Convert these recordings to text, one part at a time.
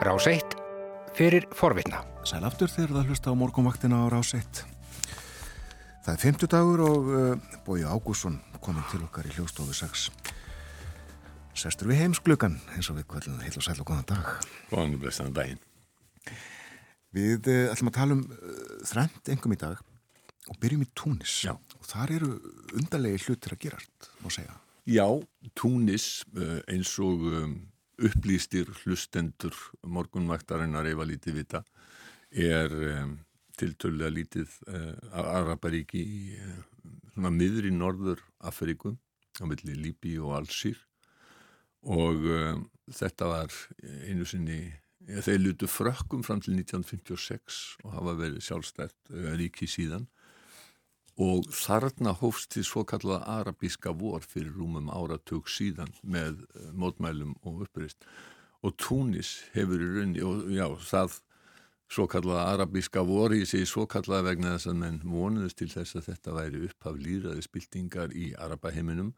Rás 1 fyrir forvitna. Sæl aftur þegar það hlusta á morgunvaktina á Rás 1. Það er 50 dagur og uh, Bói Ágússon komið til okkar í hljóstofu 6. Sestur við heimsklugan eins og við kvöldum heil og sæl og góðan dag. Góðan og blessaðan daginn. Við uh, ætlum að tala um uh, þrend engum í dag og byrjum í Túnis. Já. Og þar eru undarlegi hlutir að gerast, má segja. Já, Túnis uh, eins og um, upplýstir hlustendur morgunvaktarinnar ef að lítið vita er um, tiltölulega lítið uh, Araparíki í uh, svona miður í norður Afríku á milli Líbi og Allsýr og um, þetta var einu sinni þeir lutu frökkum fram til 1956 og hafa verið sjálfstært uh, ríki síðan og þarna hófst því svo kallaða arabíska vor fyrir rúmum áratug síðan með uh, mótmælum og uppreist og Túnis hefur í raunni og já, það svo kallaða arabíska vor í sig svo kallaða vegna þess að menn vonuðist til þess að þetta væri upphaf líraði spiltingar í arabaheiminum.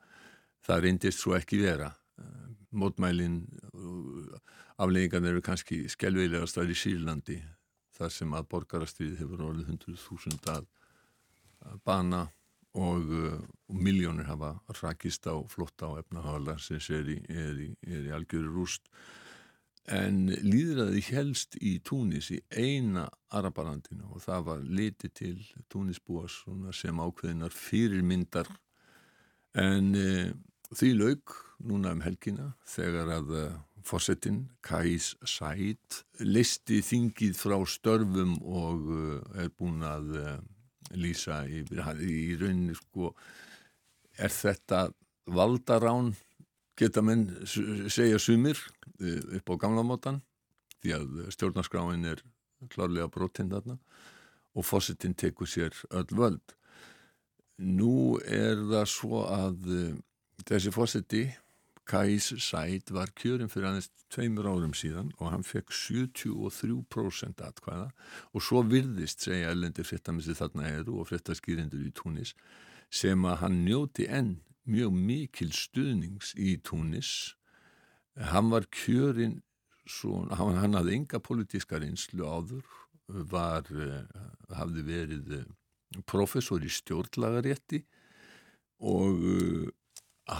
Það reyndist svo ekki vera. Uh, mótmælin afleggingan eru kannski skelveilegast að í Sýrlandi þar sem að borgarastrið hefur orðið 100.000 að bana og, og miljónir hafa rakist á flotta á efnahálar sem er í, í, í algjöru rúst. En líðraði helst í Túnis í eina Arabalandinu og það var litið til Túnisbúa sem ákveðinar fyrirmyndar. En e, því laug núna um helgina þegar að e, fórsetin Kais Said listi þingið frá störfum og er búin að lýsa í, í rauninni sko er þetta valdarán geta menn segja sumir upp á gamla mótan því að stjórnarskráin er klárlega brotinn þarna og fósittin tekur sér öll völd. Nú er það svo að þessi fósitti Kais Said var kjörin fyrir aðeins tveimur árum síðan og hann fekk 73% atkvæða og svo virðist segja ellendir fréttamissi þarna eru og fréttaskýrindur í Túnis sem að hann njóti enn mjög mikil stuðnings í Túnis. Hann var kjörin svo, hann, hafði enga politíska reynslu áður var, hafði verið professor í stjórnlagarétti og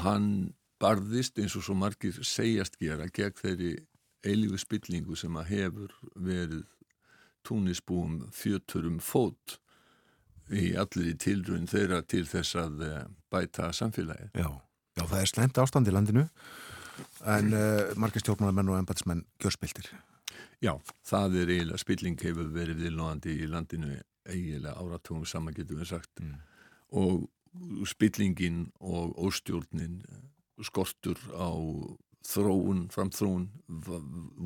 hann barðist eins og svo margir segjast gera gegn þeirri eilífu spillingu sem að hefur verið túnisbúum fjöturum fót í allir í tilrönd þeirra til þess að bæta samfélagi. Já, já það er slemt ástand í landinu en uh, margir stjórnmálamenn og embatsmenn gjörspiltir. Já, það er eiginlega, spilling hefur verið viðlóðandi í landinu eiginlega áratugum saman getur við sagt mm. og spillingin og óstjórnin skortur á þróun, framþróun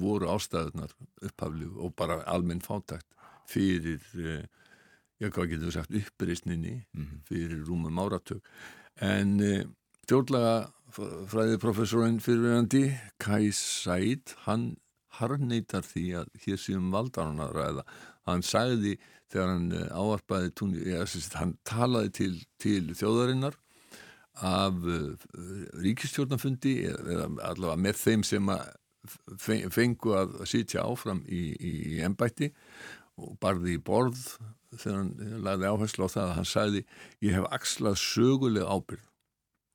voru ástæðunar upphaflu og bara almenn fátækt fyrir, já hvað getur við sagt, uppreysninni Mhm. fyrir rúmum áratug. En stjórnlega fræðiprofessorinn fyrirverandi, Kai Said, hann harneitar því að hér séum valdarann að ræða. Hann sagði þegar hann áarpaði túnni, já, hann talaði til, til þjóðarinnar af ríkistjórnafundi eða allavega með þeim sem að fengu að sitja áfram í, í, í ennbætti og barði í borð þegar hann lagði áherslu á það að hann sagði ég hef axlað söguleg ábyrð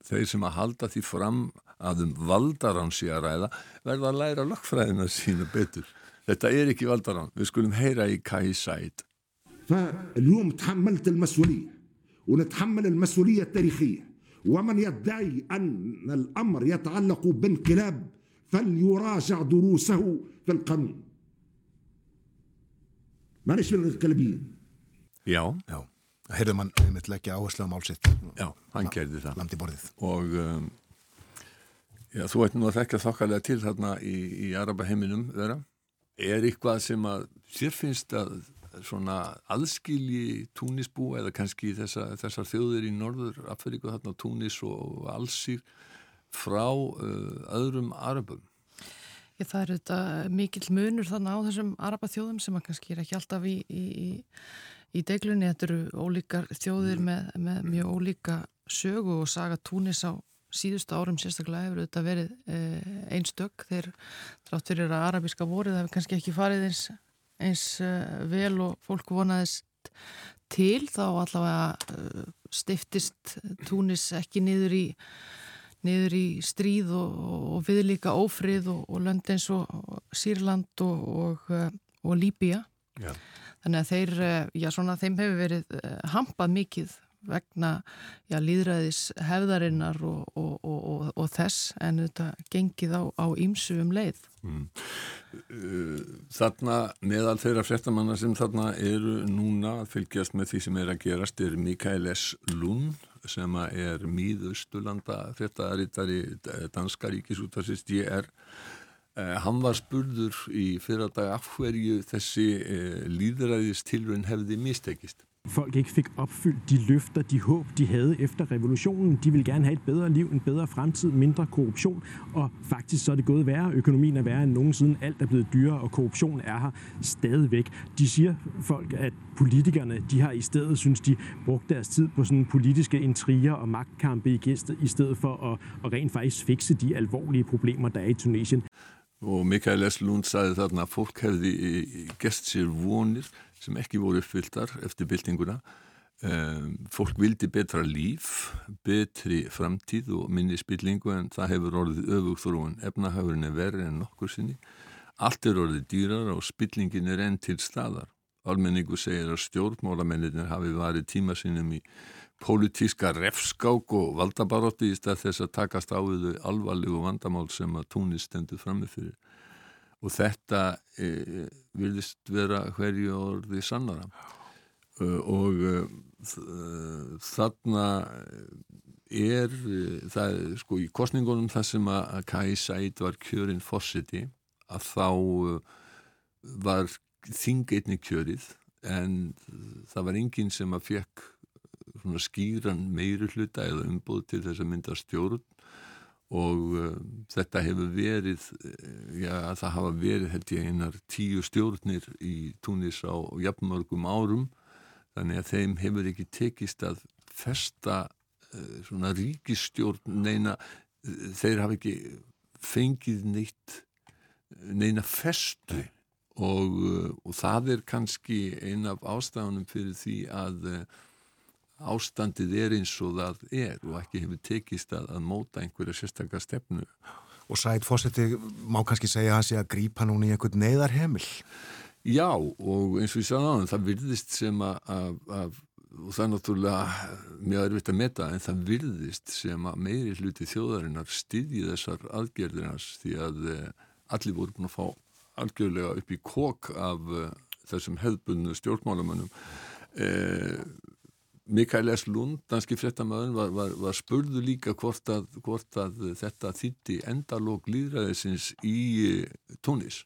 þeir sem að halda því fram að um valdarann sé að ræða verða að læra lögfræðina sína betur þetta er ekki valdarann, við skulum heyra í Kai Said فاليوم تحملت المسؤولية ونتحمل المسؤولية التاريخية ومن يدعي أن الأمر يتعلق بانقلاب فليراجع دروسه في القانون ما نشمل الانقلابيين Já, Já, heyrðum hann einmitt leggja áherslu á málsitt. já, hann gerði það Landi borðið. og um, já, þú ert nú að þekka þokkalega til þarna í, í Araba heiminum vera er eitthvað sem að þér finnst að svona aðskilji túnisbú eða kannski þessa, þessar þjóðir í norður Afríku þarna túnis og allsýr frá uh, öðrum arabum? Ég, það er þetta mikill munur þannig á þessum araba þjóðum sem að kannski er ekki alltaf í, í, í, í deglunni. Þetta eru ólíkar þjóðir með, með mjög ólíka sögu og saga túnis á síðustu árum sérstaklega hefur þetta verið uh, einstök. Þeir trátt fyrir að arabíska vorið hefur kannski ekki farið eins, eins uh, vel og fólk vonaðist til þá allavega stiftist túnis ekki niður í niður í stríð og, og viðlíka ófrið og, og lönd eins og Sýrland og, og Líbia Já. þannig að þeir, já svona þeim hefur verið hampað mikið vegna já, líðræðis hefðarinnar og, og, og, og þess en þetta gengið á, ímsu um leið. Mm. Uh, þarna meðal þeirra fréttamanna sem þarna eru núna að fylgjast með því sem er að gerast er Mikael S. Lund sem er mýðustulanda fréttaðarittari Danska Ríkisútarsist ég er uh, hann var spurður í fyrradag af hverju þessi líðræðis tilrönd hefði mistekist folk ikke fik opfyldt de løfter, de håb, de havde efter revolutionen. De ville gerne have et bedre liv, en bedre fremtid, mindre korruption, og faktisk så er det gået værre. Økonomien er værre end nogensinde. Alt er blevet dyrere, og korruption er her stadigvæk. De siger folk, at politikerne, de har i stedet, synes de, brugt deres tid på sådan politiske intriger og magtkampe i, i stedet for at, at rent faktisk fikse de alvorlige problemer, der er i Tunesien. Og Mikael S. Lund sagði þarna að fólk hefði gest sér vonir sem ekki voru uppfylltar eftir byltinguna. Um, fólk vildi betra líf, betri framtíð og minni spillingu en það hefur orðið öfugþróun. Efnahagurinn er verið en nokkur sinni. Allt er orðið dýrar og spillingin er enn til staðar. Almenningu segir að stjórnmálamennir hafi varið tíma sinum í pólitíska refskák og valdabarótti í stað þess að takast á við alvarlegu vandamál sem að túnist stendur frammefyrir og þetta e, vilist vera hverju orði sannara. E, og e, þarna er það sko í kostningunum það sem að Kai Said var kjörinn fórsiti að þá var þingeinni kjörið en það var enginn sem að fekk skýran meiri hluta eða umbúð til þess að mynda stjórn og uh, þetta hefur verið, eh, já það hafa verið held ég einar tíu stjórnir í Túnis á jafnmörgum árum. Þannig að þeim hefur ekki tekist að festa uh, svona ríkistjórn neina, uh, þeir hafa ekki fengið neitt neina festu. Og, og það er kannski eina af ástafunum fyrir því að ástandið er eins og það er og ekki hefur tekist að, að móta einhverja sérstaklega stefnu. Og sætt fósetti má kannski segja hans að grípa núna í einhvern neyðarhemil? Já og eins og ég sagði hann, það virðist sem að, að, að og það er náttúrulega mjög erfitt að meta en það virðist sem að meiri hluti þjóðarinnar styðji þessar aðgerðinars því að eh, allir voru búin að fá algjörlega upp í kók af uh, þessum hefðbunnu stjórnmálamönnum eh, Mikael S. Lund, danski frettamöðun, var, var, var spurðu líka hvort að, hvort að þetta þýtti endalók líðræðisins í eh, Tunis.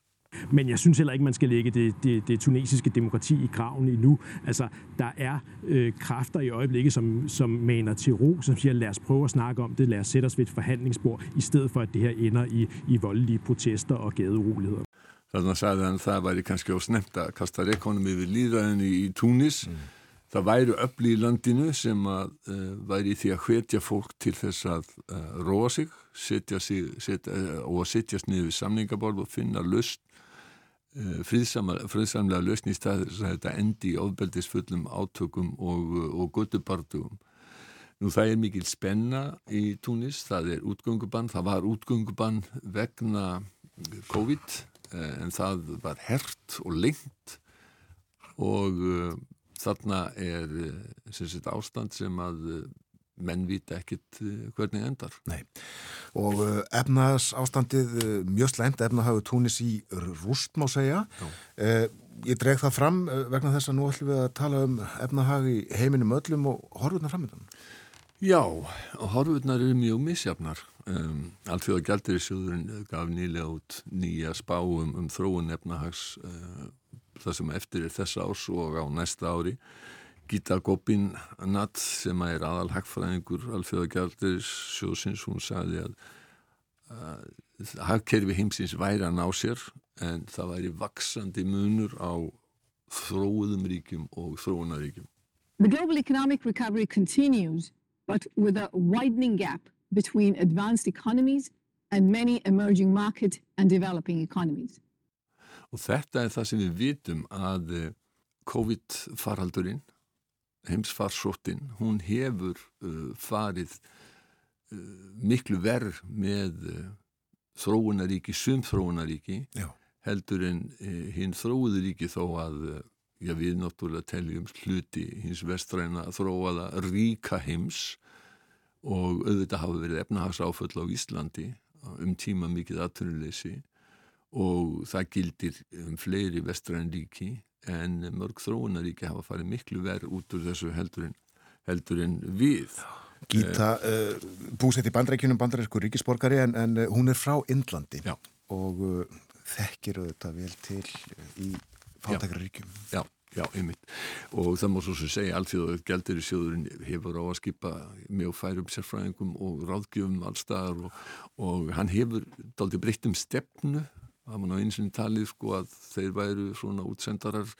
Men jeg synes heller ikke, man skal lægge det, det, det tunesiske demokrati i graven endnu. Altså, der er øh, kræfter i øjeblikket, som, som maner til ro, som siger, lad os prøve at snakke om det, lad os sætte os ved et forhandlingsbord, i stedet for at det her ender i, i voldelige protester og gadeuroligheder. Þannig að sagði hann það væri kannski á snemt að kasta rekonum yfir líðræðinni í Túnis mm það væru öfli í landinu sem að uh, væri því að hvetja fólk til þess að uh, róa sig, setja sig setja, uh, og að setjast niður við samningaborð og finna löst friðsamlega löstn í stað þess að þetta endi í ofbeldisfullum átökum og, og guttubartugum. Nú það er mikil spenna í Túnis, það er útgöngubann, það var útgöngubann vegna COVID en það var hert og lengt og þarna er eh, sagt, ástand sem að eh, menn vita ekkit eh, hvernig endar. Nei, og efnaðs ástandið mjög slæmt, efnahagu túnis í rúst má segja. Eh, ég dreg það fram vegna þess að nú ætlum við að tala um efnahag í heiminum öllum og horfurnar framöndan. Já, og horfurnar eru mjög misjafnar. Um, Alþjóða gældir í sjóðurinn gaf nýlega út nýja spáum um þróun efnahags uh, það sem eftir er þessa ás og á næsta ári Gita Gopin Natt sem er aðal hagfræðingur alþjóðagjaldir sjóðsins, hún sagði að, að hagkerfi heimsins væri að ná sér en það væri vaksandi munur á þróðum ríkjum og þróunaríkjum The global economic recovery continues but with a widening gap between advanced economies and many emerging market and developing economies. Og þetta er það sem við vitum að eh, COVID-faraldurinn, heimsfarsóttin, hún hefur uh, farið uh, miklu verð með þróunaríki, sumþróunaríki, heldur en hinn þróuðuríki þó að já, við náttúrulega teljum hluti hins vestræna þróaða ríka heims. Og auðvitað hafa verið efnahagsáföll á Íslandi um tíma mikið atvinnuleysi og það gildir um fleiri vestræn ríki en mörg þróunaríki hafa farið miklu verð út úr þessu heldur en, heldur en við. Gíta uh, búsett í bandrækjunum bandaræsku ríkisborgari en, en uh, hún er frá Indlandi Já. og uh, þekkir þetta vel til í fátækraríkjum. Já, já, einmitt. Og það má svo sem segja alþjóðu gældir í sjóðurinn hefur á að skipa mjög færum sérfræðingum og ráðgjöfum allstaðar og, og hann hefur daldi breytt um stefnu það var ná eins og talið sko að þeir væru svona útsendarar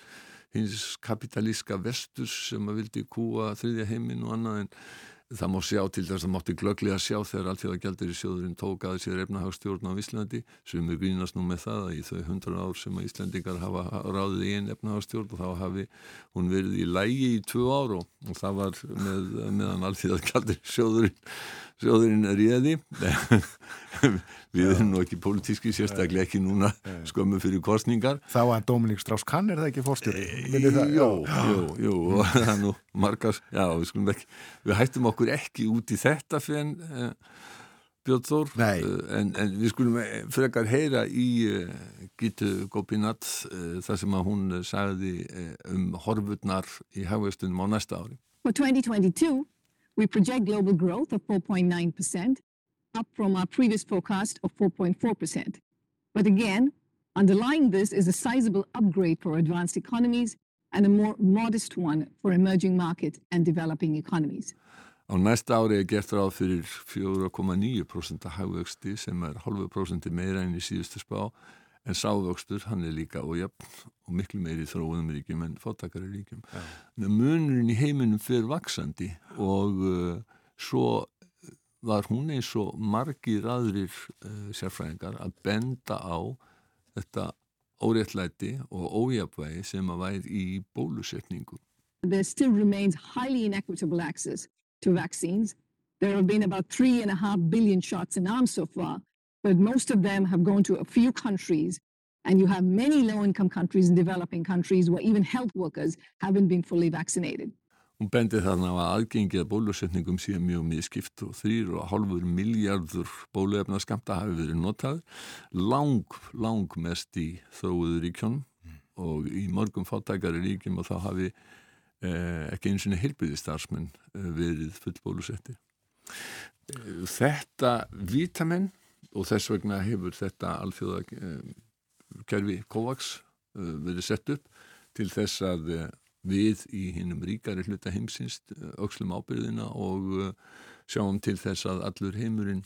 hins kapitalíska vestus sem að vildi kúa þriðja heiminn og annað en það má sjá til þess að mátti glögglega sjá þegar allþjóða gældir í sjóðurinn tók að sér efnahagstjórn á Íslandi. Sem er grínast nú með það að í þau hundra ár sem að Íslandingar hafa ráðið í einn efnahagstjórn og þá hafi hún verið í lægi í tvö ár og, og það var með, meðan allþjóða gældir í sjóðurinn sjóðurinn réði við erum nú ekki pólitíski sérstaklega ekki núna skömmu fyrir kostningar Þá að Dominík Strauss-Kahn er það ekki fórstjóri? Jú, jú, jú, og það er nú margar, já, við skulum ekki, við hættum okkur ekki út í þetta fyrir en uh, Björn Þór, Nei. uh, en, en við skulum eh, frekar heyra í uh, Gítu Gópinat uh, það sem að hún sagði uh, um horfurnar í hafveistunum á næsta ári. For 2022, we project global growth of 4.9%, up from our previous forecast of 4.4%. But again, underlying this is a sizable upgrade for advanced economies and a more modest one for emerging market and developing economies. Á næsta ári er gert ráð fyrir 4,9% hagvöxti sem er halvu prósenti meira enn í síðustu spá en sávöxtur hann er líka ójöfn og miklu meiri í þróunum ríkjum en fóttakari ríkjum. Munurinn í heiminum fyrir vaksandi og uh, svo var hún eins og margir aðrir uh, sérfræðingar að benda á þetta óréttlæti og ójafvægi sem að væri í bólusetningu. There still remains highly inequitable access to vaccines. There have been about three and a half billion shots in arms so far, but most of them have gone to a few countries. And you have many low income countries and developing countries where even health workers haven't been fully vaccinated. Hún bendi þarna að aðgengið að bólusetningum sé mjög miskipt og þrýr og hálfur miljardur bóluefna skamta hafi verið notaður lang, lang mest í þróuður ríkjónum og í mörgum fátækari ríkjum og þá hafi eh, ekki eins og heilbyrði starfsmenn eh, verið full bólusetti. Eh, þetta vitamenn og þess vegna hefur þetta alþjóða eh, COVAX eh, verið sett upp til þess að eh, við í hinnum ríkari hluta heimsins aukslum ábyrðina og sjáum til þess að allur heimurinn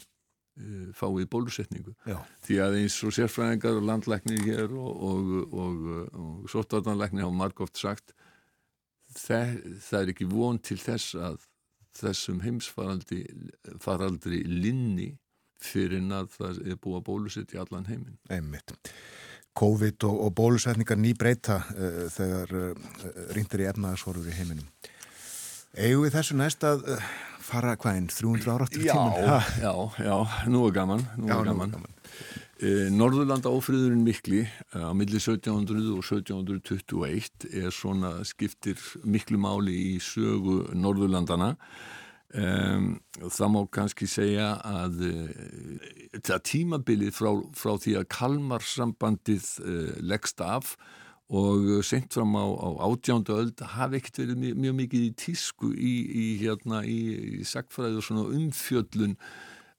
fái bólusetningu. Já. Því að eins og sérfræðingar og landlæknir hér og, og, og, og sóttvartanlæknir hafa margóft sagt það, það er ekki von til þess að þessum heimsfaraldri faraldri linni fyrir að það er búið að bólusetja allan heiminn. Einmitt. COVID og, og bólusetningar ný breyta uh, þegar uh, rýndir í efnaðarsvorður í heiminum. Eigum við þessu næst að uh, fara hvaðinn 300 ára aftur í tíman? Já, já, já, nú er gaman, nú Já, er nú er gaman. gaman. Eh, Norðurlanda ófriðurinn mikli eh, á milli 1700 og 1721 er svona skiptir miklu máli í sögu Norðurlandana um, það má kannski segja að uh, það tímabilið frá, frá því að Kalmar sambandið uh, leggst af og sent fram á, á átjándu öld hafi ekkert verið mjög, mjög mikið í tísku í, í, hérna, í, í sagfræði og svona umfjöllun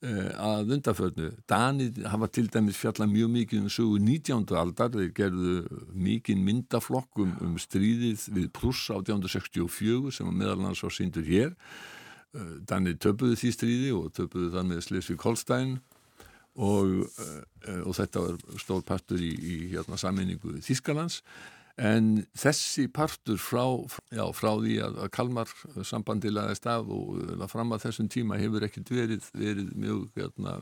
uh, að undarförnu. Danið hafa til dæmis fjallað mjög mikið um sögu 19. aldar, þeir gerðu mikið myndaflokk um, stríðið við Pruss 1864 sem meðal annars var síndur hér. Uh, Danið töpuðu því stríði og töpuðu það með Slesvig-Holstein og, uh, og þetta var stór partur í, í hérna, sammenningu Þískalands En þessi partur frá, já, frá því að, að Kalmar sambandi laðist af og fram að þessum tíma hefur ekkert verið, verið mjög hérna,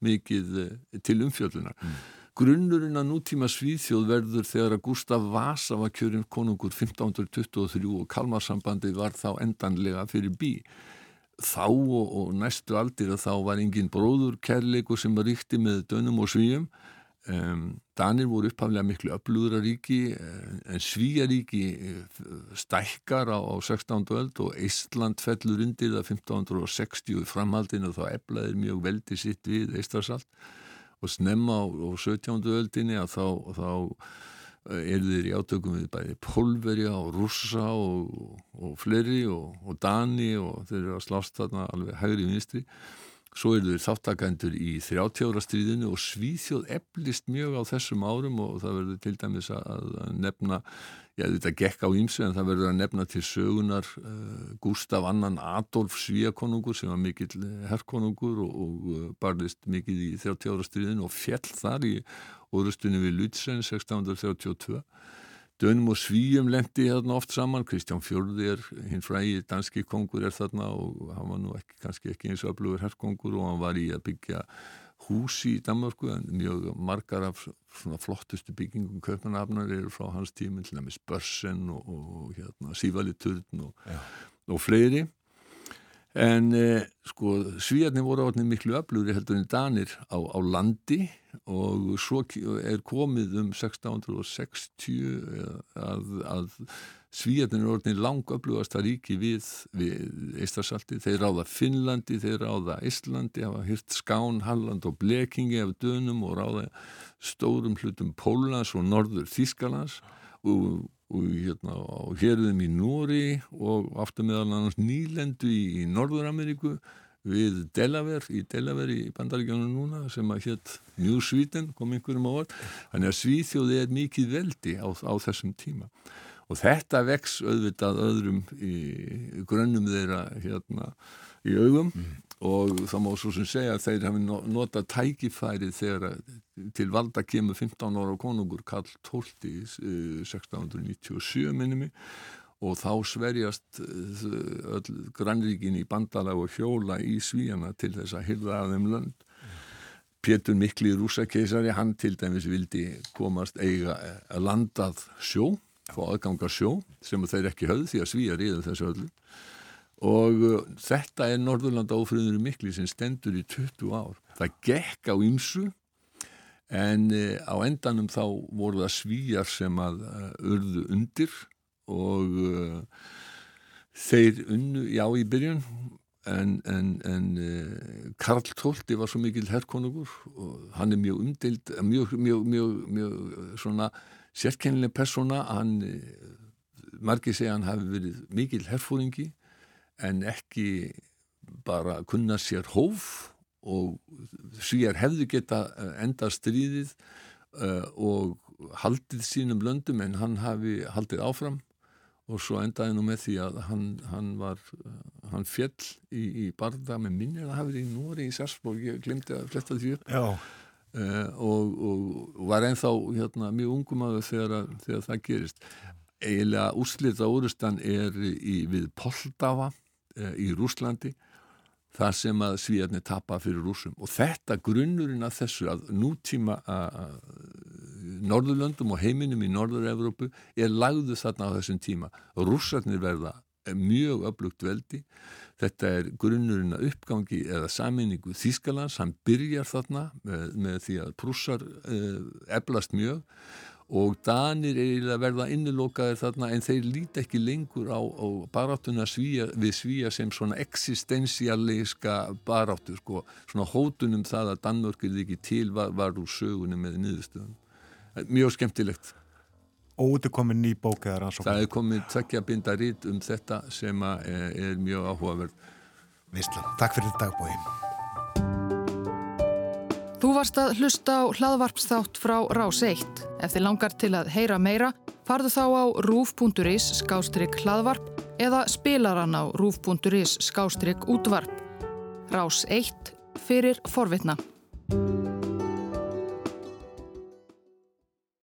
mikið eh, til umfjöldunar. Mm. Grunnurinn að nútíma Svíþjóð verður þegar að Gustaf Vasa var kjörinn konungur 1523 og Kalmar sambandi var þá endanlega fyrir bí. Þá og, og næstu aldir að þá var engin bróður kærleikur sem var ríkti með dönum og svíum Um, Danir voru upphaflega miklu öflúðra ríki en Svíjaríki eh, stækkar á, á 16. öld og Ísland fellur undir það 1560 framhaldinu þá eflaðir mjög veldi sitt við Ístarsalt og snemma á, á 17. öldinni að þá, þá eh, eru þeir í átökum við bæði Pólverja og Russa og, og fleiri og, og Dani og þeir eru að slást þarna alveg hægri vinstri. Svo eru þeir þáttakandur í 30 ára stríðinu og Svíþjóð eflist mjög á þessum árum og það verður til dæmis að nefna, já þetta gekk á ímsu en það verður að nefna til sögunar uh, Gustaf Annan Adolf Svíakonungur sem var mikill eh, herrkonungur og, og uh, barðist mikið í 30 ára stríðinu og fjell þar í orðustunni við Lützen 1632 Dönum og Svíum lendi hérna oft saman, Kristján Fjörði er hinn fræði danski kongur er þarna og hann var nú ekki, kannski ekki eins og öflugur herrkongur og hann var í að byggja húsi í Danmarku en mjög margar af svona flottustu byggingum köpunafnar eru frá hans tíminn, til dæmis Börsen og, og hérna, Sívaliturn og, og fleiri. En eh, sko svíjarnir voru átnið miklu öflugri heldur en danir á, á landi og svo er komið um 1660 að, að svíjarnir er átnið langöflugast að ríki við, við Eistarsalti. Þeir ráða Finnlandi, þeir ráða Íslandi, hafa hyrt Skán, Halland og Blekingi af dönum og ráða stórum hlutum Pólans og Norður Þískalands og og hérna á hérðum í Nóri og aftur meðal annars nýlendu í, í Norður-Ameríku við Delaware, í Delaware í bandaríkjónum núna sem að hétt New Sweden kom einhverjum á orð þannig að Svíþjóði er mikið veldi á, á þessum tíma og þetta vex auðvitað öðrum í grönnum þeirra hérna í augum. Mm og það má svo sem segja að þeir hafi notað tækifærið þegar til valda kemur 15 ára konungur Karl XII 1697 minnum og þá sverjast eh, öll grannríkin í bandalag og hjóla í svíjana til þess að hyrða að þeim lönd. Pétur Mikli rúsakeisari, hann til dæmis vildi komast eiga að landað sjó, fá aðgangar sjó sem þeir ekki höfð því að svíja ríða þessu öllu og uh, þetta er Norðurlanda ófröður mikli sem stendur í 20 ár. Það gekk á ymsu en uh, á endanum þá voru það svíjar sem að uh, urðu undir og uh, þeir unnu, já í byrjun en, en, en uh, Karl Tólti var svo mikil herrkonungur og hann er mjög umdild, mjög, mjög, mjög, mjög svona sérkennileg persóna, hann margir segja hann hafi verið mikil herrfóringi en ekki bara kunna sér hóf og svíjar hefðu geta eh, enda stríðið uh, og haldið sínum löndum en hann hafi haldið áfram. Og svo endaði nú með því að hann, hann var, hann fjell í, í barða með minnir að hafa verið í Nóri í Sarsborg, ég glemdi að fletta því upp. Uh, og, og var ennþá hérna, mjög ungum að þegar, þegar það gerist. Eiginlega úrslita úrustan er í, við Poltava Eh, í Rúslandi þar sem að svíjarnir tapa fyrir rúsum og þetta grunnurinn að þessu að nútíma að Norðurlöndum og heiminum í Norður-Európu er lagðu þarna á þessum tíma. Rússarnir verða mjög öflugt veldi þetta er grunnurinn að uppgangi eða saminningu Þískalands, hann byrjar þarna með, með því að prússar eh, eflast mjög og Danir er að verða innilokaðir þarna en þeir líti ekki lengur á, á baráttuna svíja, við svíja sem svona existensialiska baráttu sko, svona hótunum það að Danmörk er ekki til var, var úr sögunum með niðurstöðum. Mjög skemmtilegt. Óðu komin ný bók eða rannsókn? Það er komin tvekja binda rít um þetta sem er, er mjög áhugaverð. Vistla, takk fyrir dagbói. Þú varst að hlusta á hlaðvarpsþátt frá Rás 1. Ef þið langar til að heyra meira, farðu þá á rúf.is skástrygg hlaðvarp eða spilaran á rúf.is skástrygg útvarp. Rás 1 fyrir forvitna.